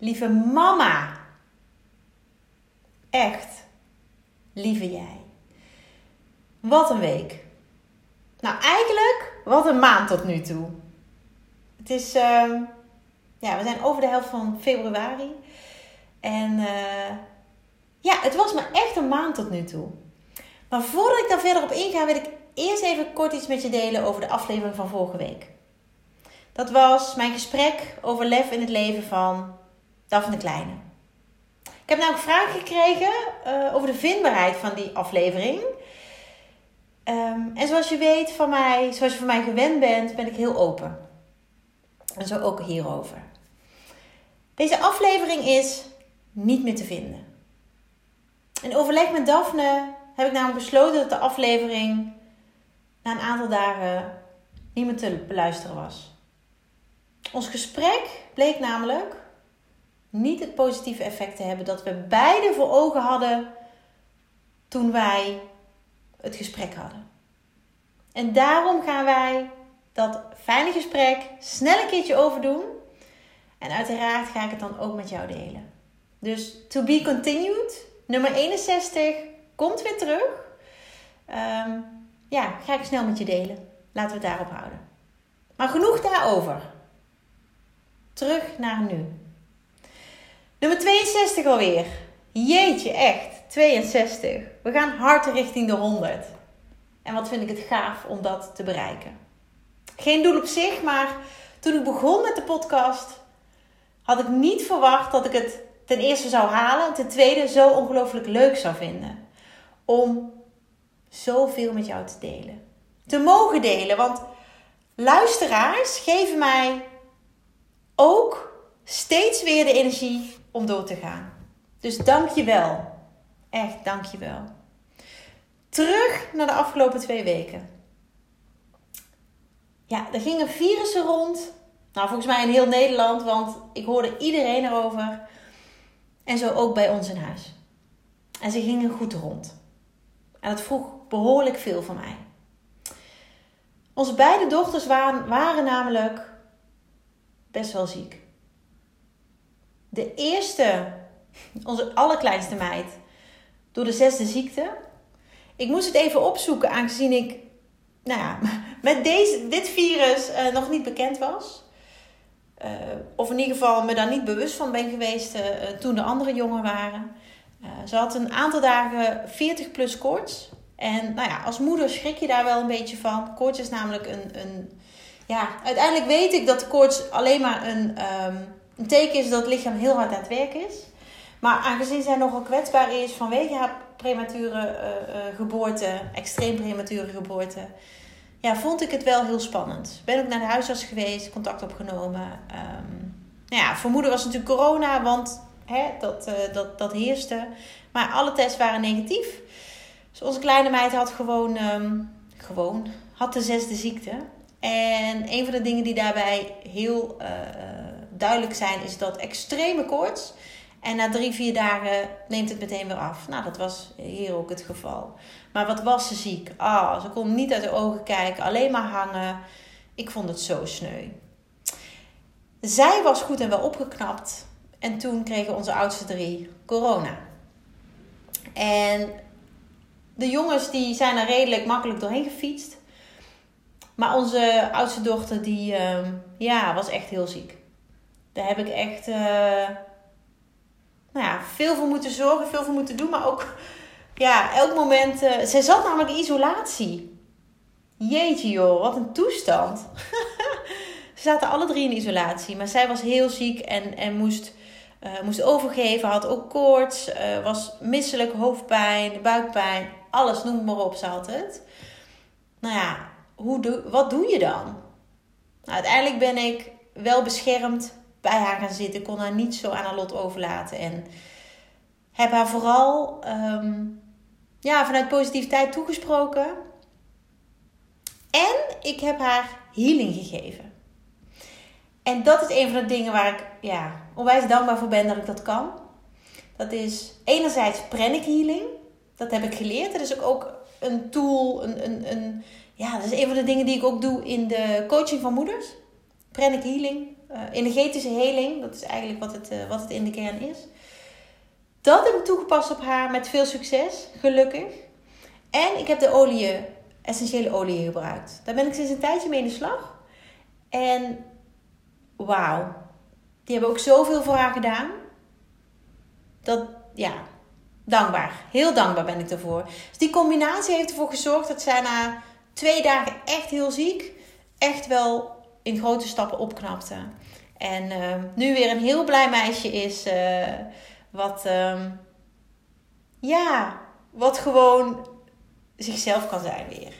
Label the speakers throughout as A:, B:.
A: Lieve mama. Echt. Lieve jij. Wat een week. Nou, eigenlijk wat een maand tot nu toe. Het is, uh, ja, we zijn over de helft van februari. En uh, ja, het was maar echt een maand tot nu toe. Maar voordat ik daar verder op inga, wil ik eerst even kort iets met je delen over de aflevering van vorige week. Dat was mijn gesprek over lef in het leven van Daphne Kleine. Ik heb namelijk vragen gekregen uh, over de vindbaarheid van die aflevering. Um, en zoals je weet van mij, zoals je van mij gewend bent, ben ik heel open. En zo ook hierover. Deze aflevering is niet meer te vinden. In overleg met Daphne heb ik namelijk besloten dat de aflevering na een aantal dagen niet meer te beluisteren was. Ons gesprek bleek namelijk niet het positieve effect te hebben dat we beide voor ogen hadden toen wij het gesprek hadden. En daarom gaan wij dat fijne gesprek snel een keertje overdoen. En uiteraard ga ik het dan ook met jou delen. Dus to be continued, nummer 61, komt weer terug. Um, ja, ga ik snel met je delen. Laten we het daarop houden. Maar genoeg daarover. Terug naar nu. Nummer 62 alweer. Jeetje, echt. 62. We gaan hard richting de 100. En wat vind ik het gaaf om dat te bereiken. Geen doel op zich, maar toen ik begon met de podcast, had ik niet verwacht dat ik het ten eerste zou halen en ten tweede zo ongelooflijk leuk zou vinden. Om zoveel met jou te delen. Te mogen delen, want luisteraars geven mij ook steeds weer de energie om door te gaan. Dus dank je wel. Echt, dank je wel. Terug naar de afgelopen twee weken. Ja, er gingen virussen rond. Nou, volgens mij in heel Nederland, want ik hoorde iedereen erover. En zo ook bij ons in huis. En ze gingen goed rond. En dat vroeg behoorlijk veel van mij. Onze beide dochters waren, waren namelijk best wel ziek. De eerste, onze allerkleinste meid, door de zesde ziekte. Ik moest het even opzoeken, aangezien ik nou ja, met deze, dit virus uh, nog niet bekend was. Uh, of in ieder geval me daar niet bewust van ben geweest uh, toen de andere jongen waren. ze had een aantal dagen 40 plus koorts. En nou ja, als moeder schrik je daar wel een beetje van. Koorts is namelijk een. een ja, uiteindelijk weet ik dat koorts alleen maar een, um, een teken is dat het lichaam heel hard aan het werk is. Maar aangezien zij nogal kwetsbaar is vanwege haar premature uh, uh, geboorte, extreem premature geboorte, ja, vond ik het wel heel spannend. Ben ook naar de huisarts geweest, contact opgenomen. Um, nou ja, vermoeden was natuurlijk corona, want hè, dat, uh, dat, dat heerste. Maar alle tests waren negatief. Dus onze kleine meid had gewoon, um, gewoon had de zesde ziekte. En een van de dingen die daarbij heel duidelijk zijn, is dat extreme koorts. En na drie, vier dagen neemt het meteen weer af. Nou, dat was hier ook het geval. Maar wat was ze ziek? Ah, ze kon niet uit de ogen kijken, alleen maar hangen. Ik vond het zo sneu. Zij was goed en wel opgeknapt. En toen kregen onze oudste drie corona. En de jongens die zijn er redelijk makkelijk doorheen gefietst. Maar onze oudste dochter, die uh, ja, was echt heel ziek. Daar heb ik echt uh, nou ja, veel voor moeten zorgen, veel voor moeten doen. Maar ook, ja, elk moment... Uh, zij zat namelijk in isolatie. Jeetje joh, wat een toestand. Ze zaten alle drie in isolatie. Maar zij was heel ziek en, en moest, moest overgeven. Had ook koorts, was misselijk, hoofdpijn, buikpijn alles, noem maar op, ze had het. Nou ja, hoe doe, wat doe je dan? Nou, uiteindelijk ben ik wel beschermd bij haar gaan zitten, kon haar niet zo aan haar lot overlaten. En heb haar vooral ehm, ja, vanuit positiviteit toegesproken. En ik heb haar healing gegeven. En dat is een van de dingen waar ik ja, onwijs dankbaar voor ben dat ik dat kan. Dat is enerzijds pranic healing. Dat heb ik geleerd. Dat is ook een tool, een, een, een, ja, dat is een van de dingen die ik ook doe in de coaching van moeders. Pranic healing, uh, energetische heling, dat is eigenlijk wat het, uh, wat het in de kern is. Dat heb ik toegepast op haar met veel succes, gelukkig. En ik heb de olie, essentiële olie gebruikt. Daar ben ik sinds een tijdje mee in de slag. En wauw, die hebben ook zoveel voor haar gedaan. Dat, ja, dankbaar. Heel dankbaar ben ik ervoor. Dus die combinatie heeft ervoor gezorgd dat zij na twee dagen echt heel ziek, echt wel in grote stappen opknapte. En uh, nu weer een heel blij meisje is. Uh, wat, uh, ja, wat gewoon zichzelf kan zijn weer.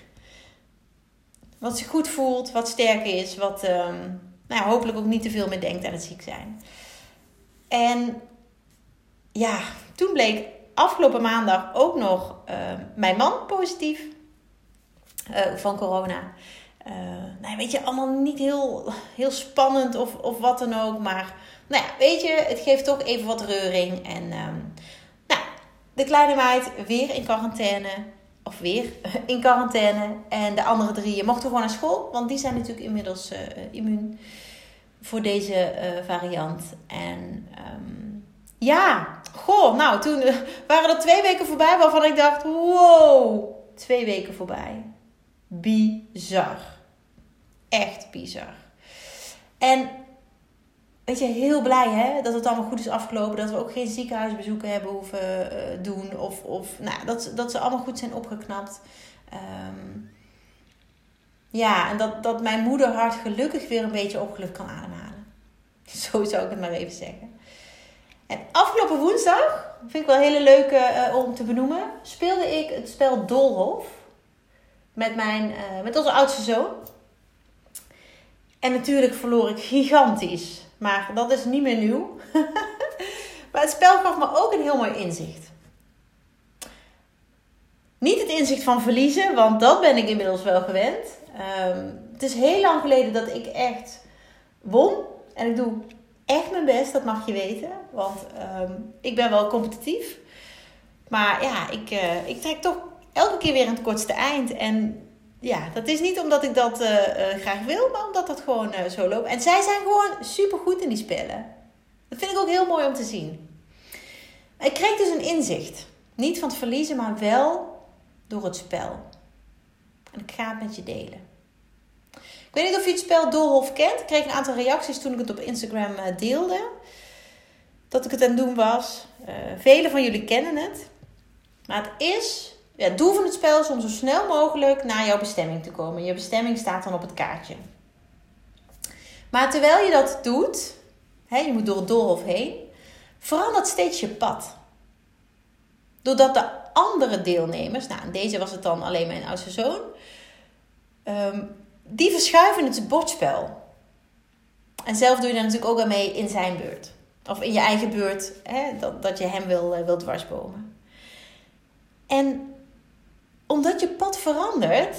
A: Wat zich goed voelt, wat sterk is, wat ehm, nou ja, hopelijk ook niet te veel meer denkt aan het ziek zijn. En ja, toen bleek afgelopen maandag ook nog mijn man positief uh, van corona. Uh, nou, weet je, allemaal niet heel, heel spannend of, of wat dan ook. Maar nou ja, weet je, het geeft toch even wat reuring. En um, nou, de kleine meid weer in quarantaine. Of weer in quarantaine. En de andere drie mochten gewoon naar school. Want die zijn natuurlijk inmiddels immuun voor deze variant. En um, ja, goh, nou toen waren er twee weken voorbij waarvan ik dacht: wow, twee weken voorbij. Bizar. Echt bizar. En weet je, heel blij hè, dat het allemaal goed is afgelopen. Dat we ook geen ziekenhuisbezoeken hebben hoeven uh, doen. Of, of nou, dat, dat ze allemaal goed zijn opgeknapt. Um, ja, en dat, dat mijn moederhart gelukkig weer een beetje opgelucht kan ademhalen. Zo zou ik het maar even zeggen. En afgelopen woensdag, vind ik wel een hele leuke uh, om te benoemen, speelde ik het spel Dolhof met, mijn, uh, met onze oudste zoon. En natuurlijk verloor ik gigantisch. Maar dat is niet meer nieuw. maar het spel gaf me ook een heel mooi inzicht. Niet het inzicht van verliezen, want dat ben ik inmiddels wel gewend. Um, het is heel lang geleden dat ik echt won. En ik doe echt mijn best, dat mag je weten. Want um, ik ben wel competitief. Maar ja, ik, uh, ik trek toch elke keer weer aan het kortste eind. En ja, dat is niet omdat ik dat uh, uh, graag wil, maar omdat dat gewoon zo loopt. En zij zijn gewoon super goed in die spellen. Dat vind ik ook heel mooi om te zien. Ik kreeg dus een inzicht. Niet van het verliezen, maar wel door het spel. En ik ga het met je delen. Ik weet niet of je het spel Doolhof kent. Ik kreeg een aantal reacties toen ik het op Instagram deelde. Dat ik het aan het doen was. Velen van jullie kennen het. Maar het is... Ja, het doel van het spel is om zo snel mogelijk naar jouw bestemming te komen. Je bestemming staat dan op het kaartje. Maar terwijl je dat doet... Hè, je moet door het doolhof heen... verandert steeds je pad. Doordat de andere deelnemers... Nou, in deze was het dan alleen mijn oudste zoon... Um, die verschuiven het bordspel. En zelf doe je daar natuurlijk ook aan mee in zijn beurt. Of in je eigen beurt, hè, dat, dat je hem wil, wil dwarsbomen. En omdat je pad verandert,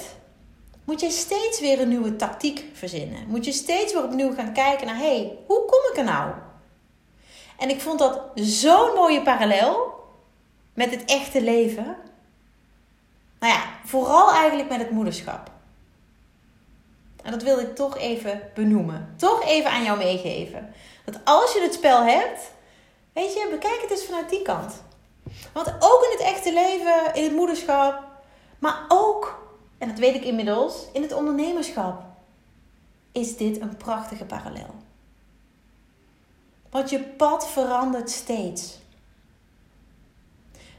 A: moet je steeds weer een nieuwe tactiek verzinnen. Moet je steeds weer opnieuw gaan kijken naar, hé, hey, hoe kom ik er nou? En ik vond dat zo'n mooie parallel met het echte leven. Nou ja, vooral eigenlijk met het moederschap. En dat wil ik toch even benoemen. Toch even aan jou meegeven. Dat als je het spel hebt, weet je, bekijk het eens vanuit die kant. Want ook in het echte leven, in het moederschap, maar ook, en dat weet ik inmiddels, in het ondernemerschap, is dit een prachtige parallel. Want je pad verandert steeds.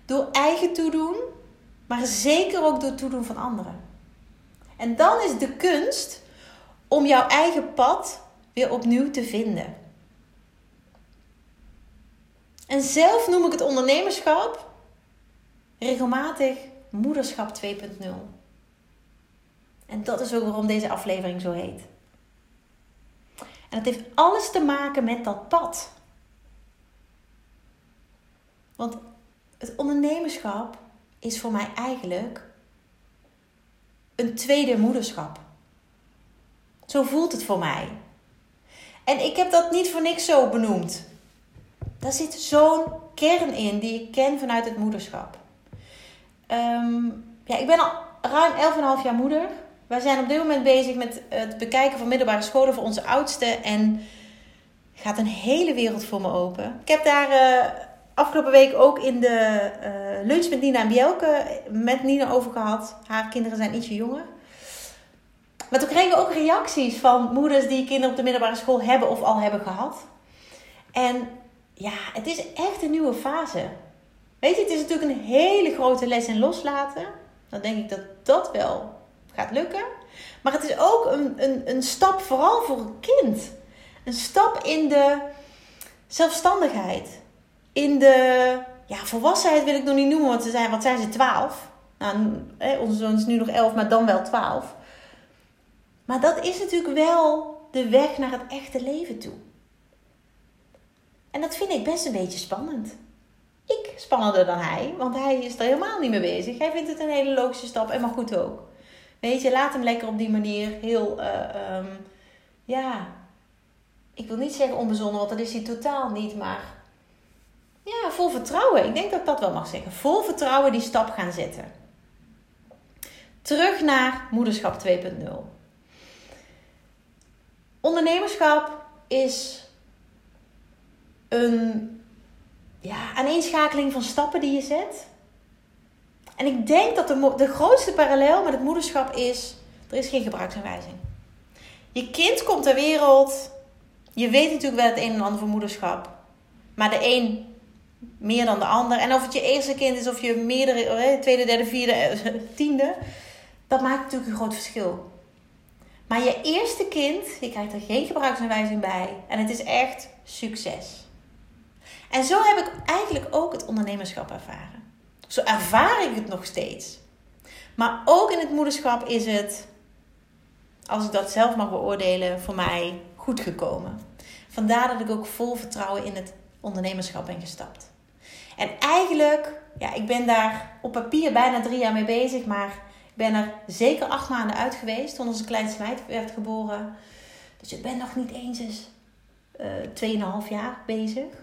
A: Door eigen toedoen, maar zeker ook door toedoen van anderen. En dan is de kunst om jouw eigen pad weer opnieuw te vinden. En zelf noem ik het ondernemerschap regelmatig moederschap 2.0. En dat is ook waarom deze aflevering zo heet. En het heeft alles te maken met dat pad. Want het ondernemerschap is voor mij eigenlijk een tweede moederschap. Zo voelt het voor mij. En ik heb dat niet voor niks zo benoemd. Daar zit zo'n kern in die ik ken vanuit het moederschap. Ehm, ja, ik ben al ruim 11,5 jaar moeder. Wij zijn op dit moment bezig met het bekijken van middelbare scholen voor onze oudste. En gaat een hele wereld voor me open. Ik heb daar uh, afgelopen week ook in de uh, lunch met Nina en Bielke met Nina over gehad. Haar kinderen zijn ietsje jonger. Maar toen kregen we ook reacties van moeders die kinderen op de middelbare school hebben of al hebben gehad. En ja, het is echt een nieuwe fase. Weet je, het is natuurlijk een hele grote les in loslaten. Dan denk ik dat dat wel gaat lukken. Maar het is ook een, een, een stap vooral voor een kind. Een stap in de zelfstandigheid. In de ja, volwassenheid wil ik nog niet noemen, want ze zijn, wat zijn ze, 12? Nou, onze zoon is nu nog 11, maar dan wel 12. Maar dat is natuurlijk wel de weg naar het echte leven toe. En dat vind ik best een beetje spannend. Ik spannender dan hij, want hij is er helemaal niet mee bezig. Hij vindt het een hele logische stap en maar goed ook. Weet je, laat hem lekker op die manier heel, uh, um, ja, ik wil niet zeggen onbezonnen, want dat is hij totaal niet, maar ja, vol vertrouwen. Ik denk dat ik dat wel mag zeggen. Vol vertrouwen die stap gaan zetten. Terug naar moederschap 2.0. Ondernemerschap is een ja, aaneenschakeling van stappen die je zet. En ik denk dat de, de grootste parallel met het moederschap is: er is geen gebruiksaanwijzing. Je kind komt ter wereld. Je weet natuurlijk wel het een en ander van moederschap. Maar de een meer dan de ander. En of het je eerste kind is of je meerdere, oh, tweede, derde, vierde, eh, tiende. Dat maakt natuurlijk een groot verschil. Maar je eerste kind, je krijgt er geen gebruiksaanwijzing bij. En het is echt succes. En zo heb ik eigenlijk ook het ondernemerschap ervaren. Zo ervaar ik het nog steeds. Maar ook in het moederschap is het, als ik dat zelf mag beoordelen, voor mij goed gekomen. Vandaar dat ik ook vol vertrouwen in het ondernemerschap ben gestapt. En eigenlijk, ja, ik ben daar op papier bijna drie jaar mee bezig, maar ik ben er zeker acht maanden uit geweest toen onze kleinste meid werd geboren. Dus ik ben nog niet eens eens uh, 2,5 jaar bezig.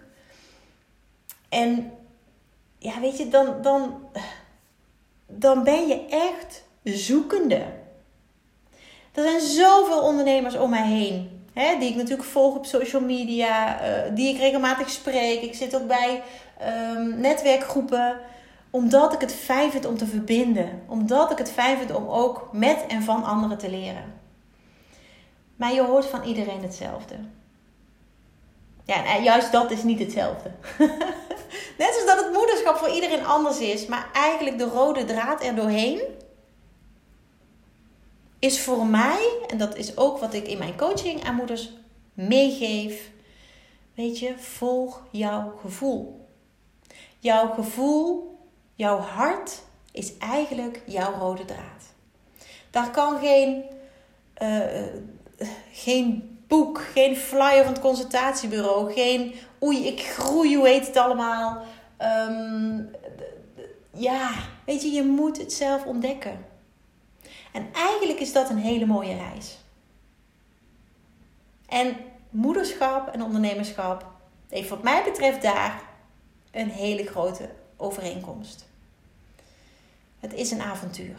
A: En ja, weet je, dan, dan, dan ben je echt zoekende. Er zijn zoveel ondernemers om mij heen. Hè, die ik natuurlijk volg op social media. Uh, die ik regelmatig spreek. Ik zit ook bij um, netwerkgroepen. Omdat ik het fijn vind om te verbinden. Omdat ik het fijn vind om ook met en van anderen te leren. Maar je hoort van iedereen hetzelfde. Ja, juist dat is niet hetzelfde. Net zoals dat het moederschap voor iedereen anders is, maar eigenlijk de rode draad er doorheen is voor mij, en dat is ook wat ik in mijn coaching aan moeders meegeef, weet je, volg jouw gevoel. Jouw gevoel, jouw hart is eigenlijk jouw rode draad. Daar kan geen, uh, geen boek, geen flyer van het consultatiebureau, geen oei, ik groei, hoe heet het allemaal. Um, ja, weet je, je moet het zelf ontdekken. En eigenlijk is dat een hele mooie reis. En moederschap en ondernemerschap heeft wat mij betreft daar een hele grote overeenkomst. Het is een avontuur.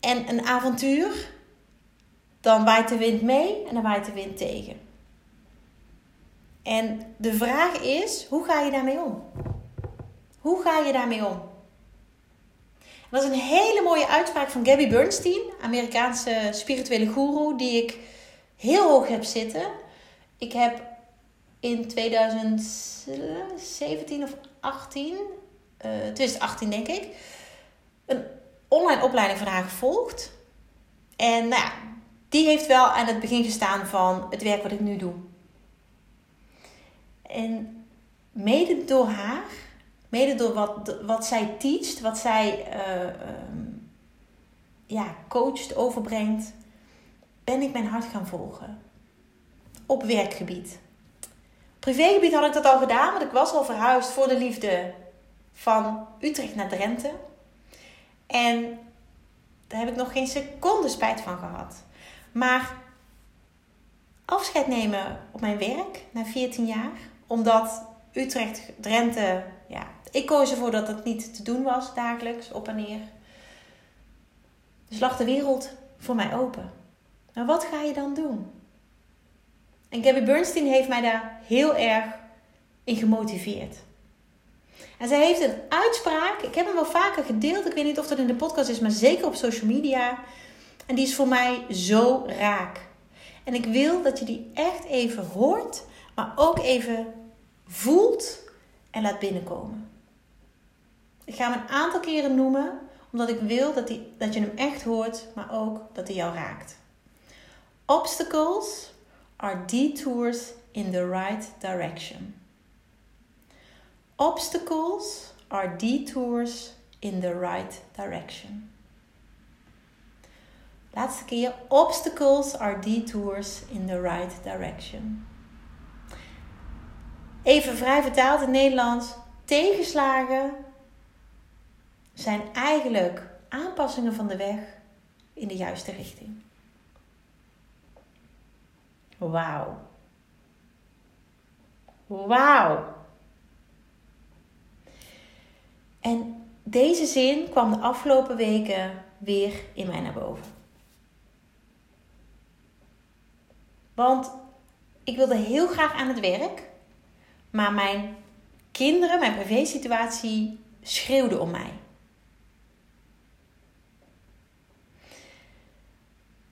A: En een avontuur dan waait de wind mee en dan waait de wind tegen. En de vraag is, hoe ga je daarmee om? Hoe ga je daarmee om? Dat is een hele mooie uitspraak van Gabby Bernstein, Amerikaanse spirituele guru, die ik heel hoog heb zitten. Ik heb in 2017 of 18, uh, 2018 denk ik, een online opleiding van haar gevolgd. En nou ja, die heeft wel aan het begin gestaan van het werk wat ik nu doe. En mede door haar, mede door wat, wat zij teacht, wat zij uh, ja, coacht, overbrengt, ben ik mijn hart gaan volgen. Op werkgebied. Privégebied had ik dat al gedaan, want ik was al verhuisd voor de liefde van Utrecht naar Drenthe. En daar heb ik nog geen seconde spijt van gehad. Maar afscheid nemen op mijn werk na 14 jaar, omdat Utrecht, Drenthe, ja, ik koos ervoor dat het niet te doen was dagelijks, op en neer. Dus lag de wereld voor mij open. Maar wat ga je dan doen? En Gabby Bernstein heeft mij daar heel erg in gemotiveerd. En zij heeft een uitspraak, ik heb hem wel vaker gedeeld, ik weet niet of dat in de podcast is, maar zeker op social media. En die is voor mij zo raak. En ik wil dat je die echt even hoort, maar ook even voelt en laat binnenkomen. Ik ga hem een aantal keren noemen, omdat ik wil dat, die, dat je hem echt hoort, maar ook dat hij jou raakt. Obstacles are detours in the right direction. Obstacles are detours in the right direction. Laatste keer. Obstacles are detours in the right direction. Even vrij vertaald in Nederlands. Tegenslagen zijn eigenlijk aanpassingen van de weg in de juiste richting. Wauw. Wauw. En deze zin kwam de afgelopen weken weer in mij naar boven. Want ik wilde heel graag aan het werk, maar mijn kinderen, mijn privésituatie schreeuwde om mij.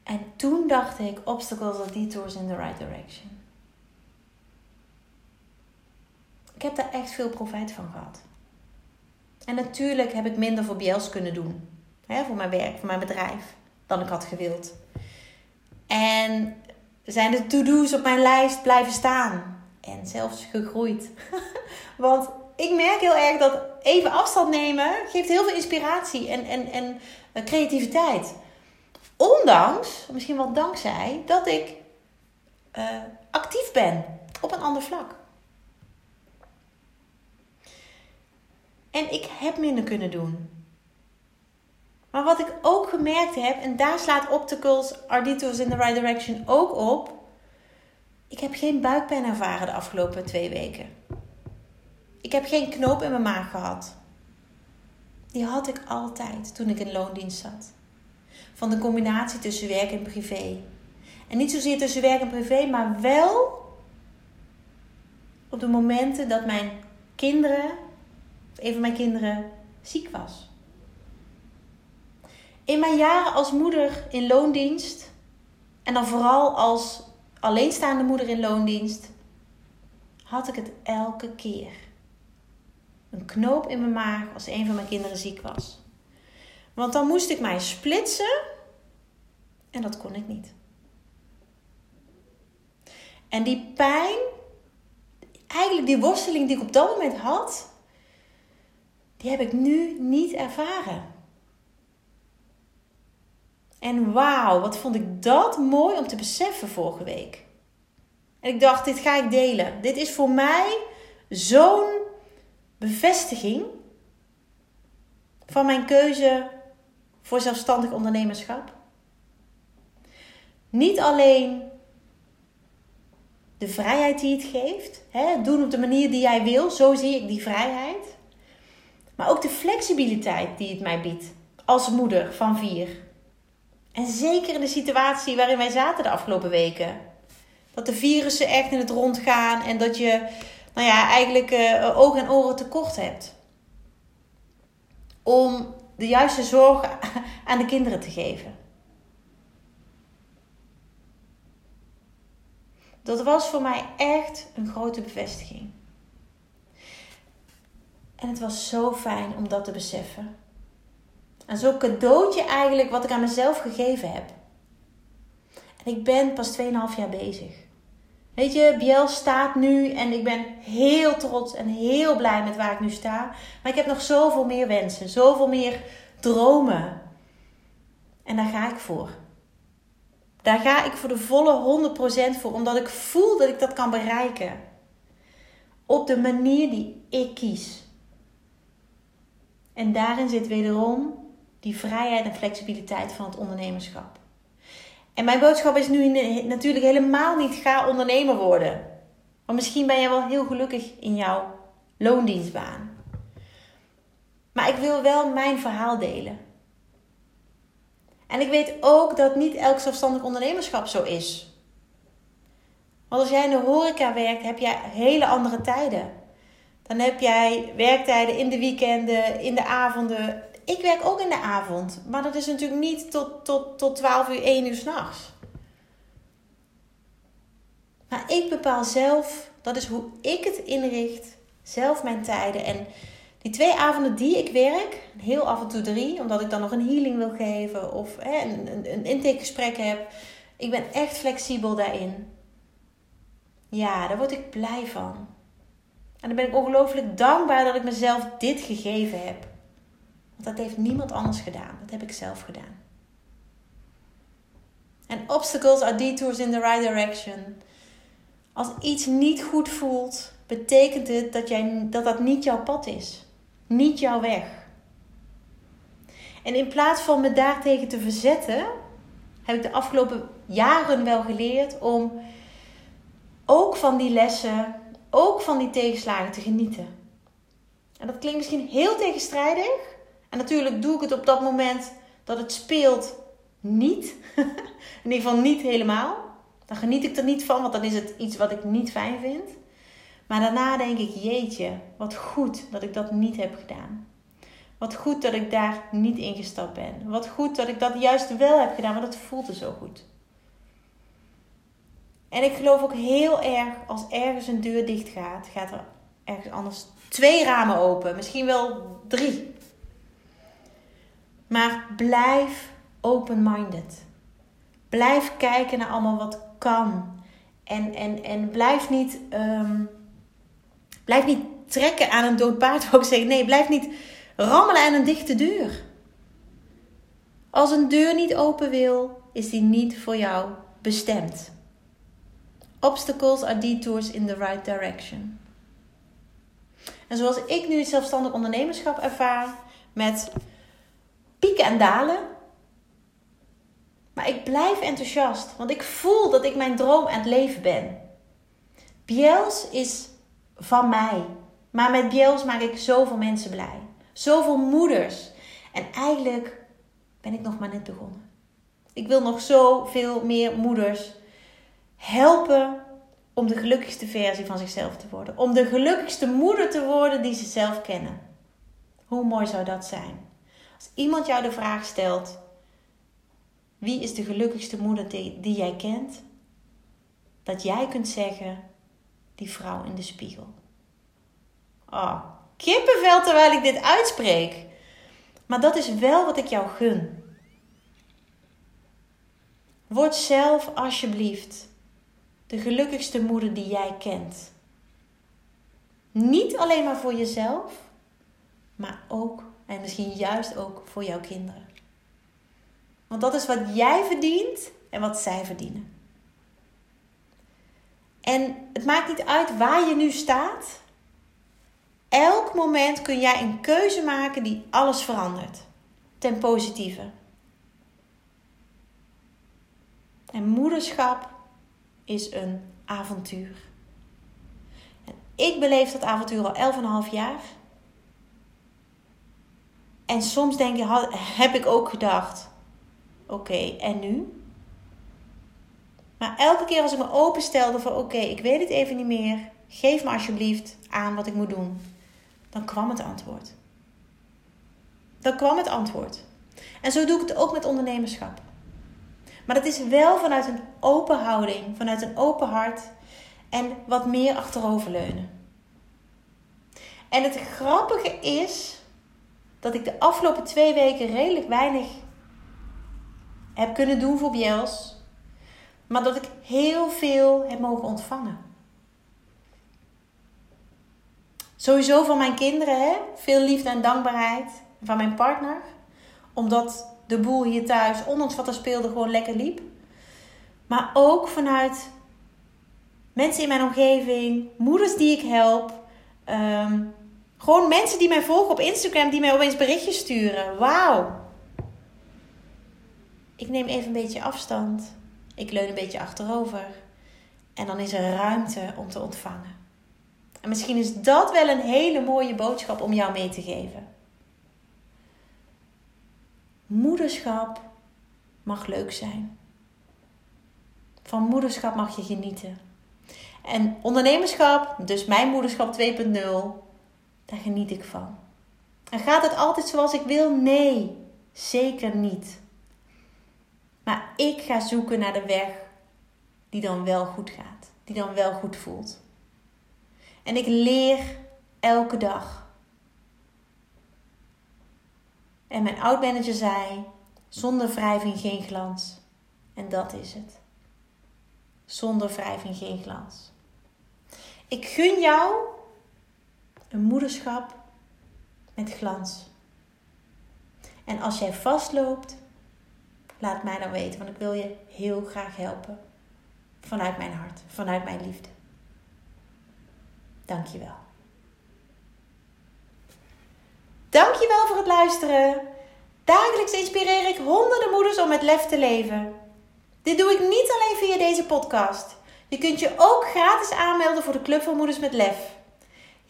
A: En toen dacht ik, obstacles are detours in the right direction. Ik heb daar echt veel profijt van gehad. En natuurlijk heb ik minder voor BL's kunnen doen. Hè, voor mijn werk, voor mijn bedrijf. Dan ik had gewild. En zijn de to-do's op mijn lijst blijven staan. En zelfs gegroeid. Want ik merk heel erg dat even afstand nemen geeft heel veel inspiratie en, en, en eh, creativiteit. Ondanks, misschien wel dankzij, dat ik uh, actief ben op een ander vlak. En ik heb minder kunnen doen. Maar wat ik ook gemerkt heb, en daar slaat Opticals Arditos in the Right Direction ook op. Ik heb geen buikpijn ervaren de afgelopen twee weken. Ik heb geen knoop in mijn maag gehad. Die had ik altijd toen ik in loondienst zat. Van de combinatie tussen werk en privé. En niet zozeer tussen werk en privé, maar wel op de momenten dat mijn kinderen een van mijn kinderen ziek was. In mijn jaren als moeder in loondienst en dan vooral als alleenstaande moeder in loondienst had ik het elke keer. Een knoop in mijn maag als een van mijn kinderen ziek was. Want dan moest ik mij splitsen en dat kon ik niet. En die pijn, eigenlijk die worsteling die ik op dat moment had, die heb ik nu niet ervaren. En wauw, wat vond ik dat mooi om te beseffen vorige week. En ik dacht, dit ga ik delen. Dit is voor mij zo'n bevestiging van mijn keuze voor zelfstandig ondernemerschap. Niet alleen de vrijheid die het geeft, hè, doen op de manier die jij wil, zo zie ik die vrijheid. Maar ook de flexibiliteit die het mij biedt als moeder van vier. En zeker in de situatie waarin wij zaten de afgelopen weken. Dat de virussen echt in het rond gaan en dat je, nou ja, eigenlijk uh, ogen en oren tekort hebt. Om de juiste zorg aan de kinderen te geven. Dat was voor mij echt een grote bevestiging. En het was zo fijn om dat te beseffen. En zo'n cadeautje eigenlijk wat ik aan mezelf gegeven heb. En ik ben pas 2,5 jaar bezig. Weet je, Biel staat nu en ik ben heel trots en heel blij met waar ik nu sta. Maar ik heb nog zoveel meer wensen, zoveel meer dromen. En daar ga ik voor. Daar ga ik voor de volle 100% voor, omdat ik voel dat ik dat kan bereiken. Op de manier die ik kies. En daarin zit wederom die vrijheid en flexibiliteit van het ondernemerschap. En mijn boodschap is nu natuurlijk helemaal niet ga ondernemer worden. Maar misschien ben je wel heel gelukkig in jouw loondienstbaan. Maar ik wil wel mijn verhaal delen. En ik weet ook dat niet elk zelfstandig ondernemerschap zo is. Want als jij in de horeca werkt, heb jij hele andere tijden. Dan heb jij werktijden in de weekenden, in de avonden. Ik werk ook in de avond, maar dat is natuurlijk niet tot, tot, tot 12 uur, 1 uur s'nachts. Maar ik bepaal zelf, dat is hoe ik het inricht, zelf mijn tijden. En die twee avonden die ik werk, heel af en toe drie, omdat ik dan nog een healing wil geven of hè, een, een, een intakegesprek heb. Ik ben echt flexibel daarin. Ja, daar word ik blij van. En dan ben ik ongelooflijk dankbaar dat ik mezelf dit gegeven heb. Dat heeft niemand anders gedaan. Dat heb ik zelf gedaan. En obstacles are detours in the right direction. Als iets niet goed voelt, betekent het dat, jij, dat dat niet jouw pad is. Niet jouw weg. En in plaats van me daartegen te verzetten, heb ik de afgelopen jaren wel geleerd om ook van die lessen, ook van die tegenslagen te genieten. En dat klinkt misschien heel tegenstrijdig. En natuurlijk doe ik het op dat moment dat het speelt niet. in ieder geval niet helemaal. Dan geniet ik er niet van, want dan is het iets wat ik niet fijn vind. Maar daarna denk ik, jeetje, wat goed dat ik dat niet heb gedaan. Wat goed dat ik daar niet ingestapt ben. Wat goed dat ik dat juist wel heb gedaan, want het voelde zo goed. En ik geloof ook heel erg, als ergens een deur dicht gaat, gaat er ergens anders twee ramen open. Misschien wel drie. Maar blijf open-minded. Blijf kijken naar allemaal wat kan. En, en, en blijf niet, um, blijf niet trekken aan een dood paard, ook zeggen. Nee, blijf niet rammelen aan een dichte deur. Als een deur niet open wil, is die niet voor jou bestemd. Obstacles are detours in the right direction. En zoals ik nu het zelfstandig ondernemerschap ervaar met pieken en dalen, maar ik blijf enthousiast, want ik voel dat ik mijn droom aan het leven ben. Biels is van mij. Maar met Biels maak ik zoveel mensen blij. Zoveel moeders. En eigenlijk ben ik nog maar net begonnen. Ik wil nog zoveel meer moeders helpen om de gelukkigste versie van zichzelf te worden. Om de gelukkigste moeder te worden die ze zelf kennen. Hoe mooi zou dat zijn? Iemand jou de vraag stelt: wie is de gelukkigste moeder die, die jij kent? Dat jij kunt zeggen, die vrouw in de spiegel. Oh, kippenvel terwijl ik dit uitspreek. Maar dat is wel wat ik jou gun. Word zelf alsjeblieft de gelukkigste moeder die jij kent. Niet alleen maar voor jezelf, maar ook en misschien juist ook voor jouw kinderen. Want dat is wat jij verdient en wat zij verdienen. En het maakt niet uit waar je nu staat. Elk moment kun jij een keuze maken die alles verandert. Ten positieve. En moederschap is een avontuur. En ik beleef dat avontuur al 11,5 jaar. En soms denk ik, heb ik ook gedacht: Oké, en nu? Maar elke keer als ik me openstelde van oké, ik weet het even niet meer. Geef me alsjeblieft aan wat ik moet doen. Dan kwam het antwoord. Dan kwam het antwoord. En zo doe ik het ook met ondernemerschap. Maar dat is wel vanuit een open houding, vanuit een open hart en wat meer achteroverleunen. En het grappige is dat ik de afgelopen twee weken redelijk weinig heb kunnen doen voor Biels. Maar dat ik heel veel heb mogen ontvangen. Sowieso van mijn kinderen, hè? veel liefde en dankbaarheid. Van mijn partner, omdat de boel hier thuis, ondanks wat er speelde, gewoon lekker liep. Maar ook vanuit mensen in mijn omgeving, moeders die ik help. Ehm, gewoon mensen die mij volgen op Instagram, die mij opeens berichtjes sturen. Wauw. Ik neem even een beetje afstand. Ik leun een beetje achterover. En dan is er ruimte om te ontvangen. En misschien is dat wel een hele mooie boodschap om jou mee te geven. Moederschap mag leuk zijn. Van moederschap mag je genieten. En ondernemerschap, dus mijn moederschap 2.0, daar geniet ik van. En gaat het altijd zoals ik wil? Nee, zeker niet. Maar ik ga zoeken naar de weg die dan wel goed gaat, die dan wel goed voelt. En ik leer elke dag. En mijn oud-manager zei: zonder wrijving geen glans. En dat is het. Zonder wrijving geen glans. Ik gun jou een moederschap met glans. En als jij vastloopt, laat mij dan weten, want ik wil je heel graag helpen. Vanuit mijn hart, vanuit mijn liefde. Dankjewel. Dankjewel voor het luisteren. Dagelijks inspireer ik honderden moeders om met lef te leven. Dit doe ik niet alleen via deze podcast. Je kunt je ook gratis aanmelden voor de Club van Moeders met Lef.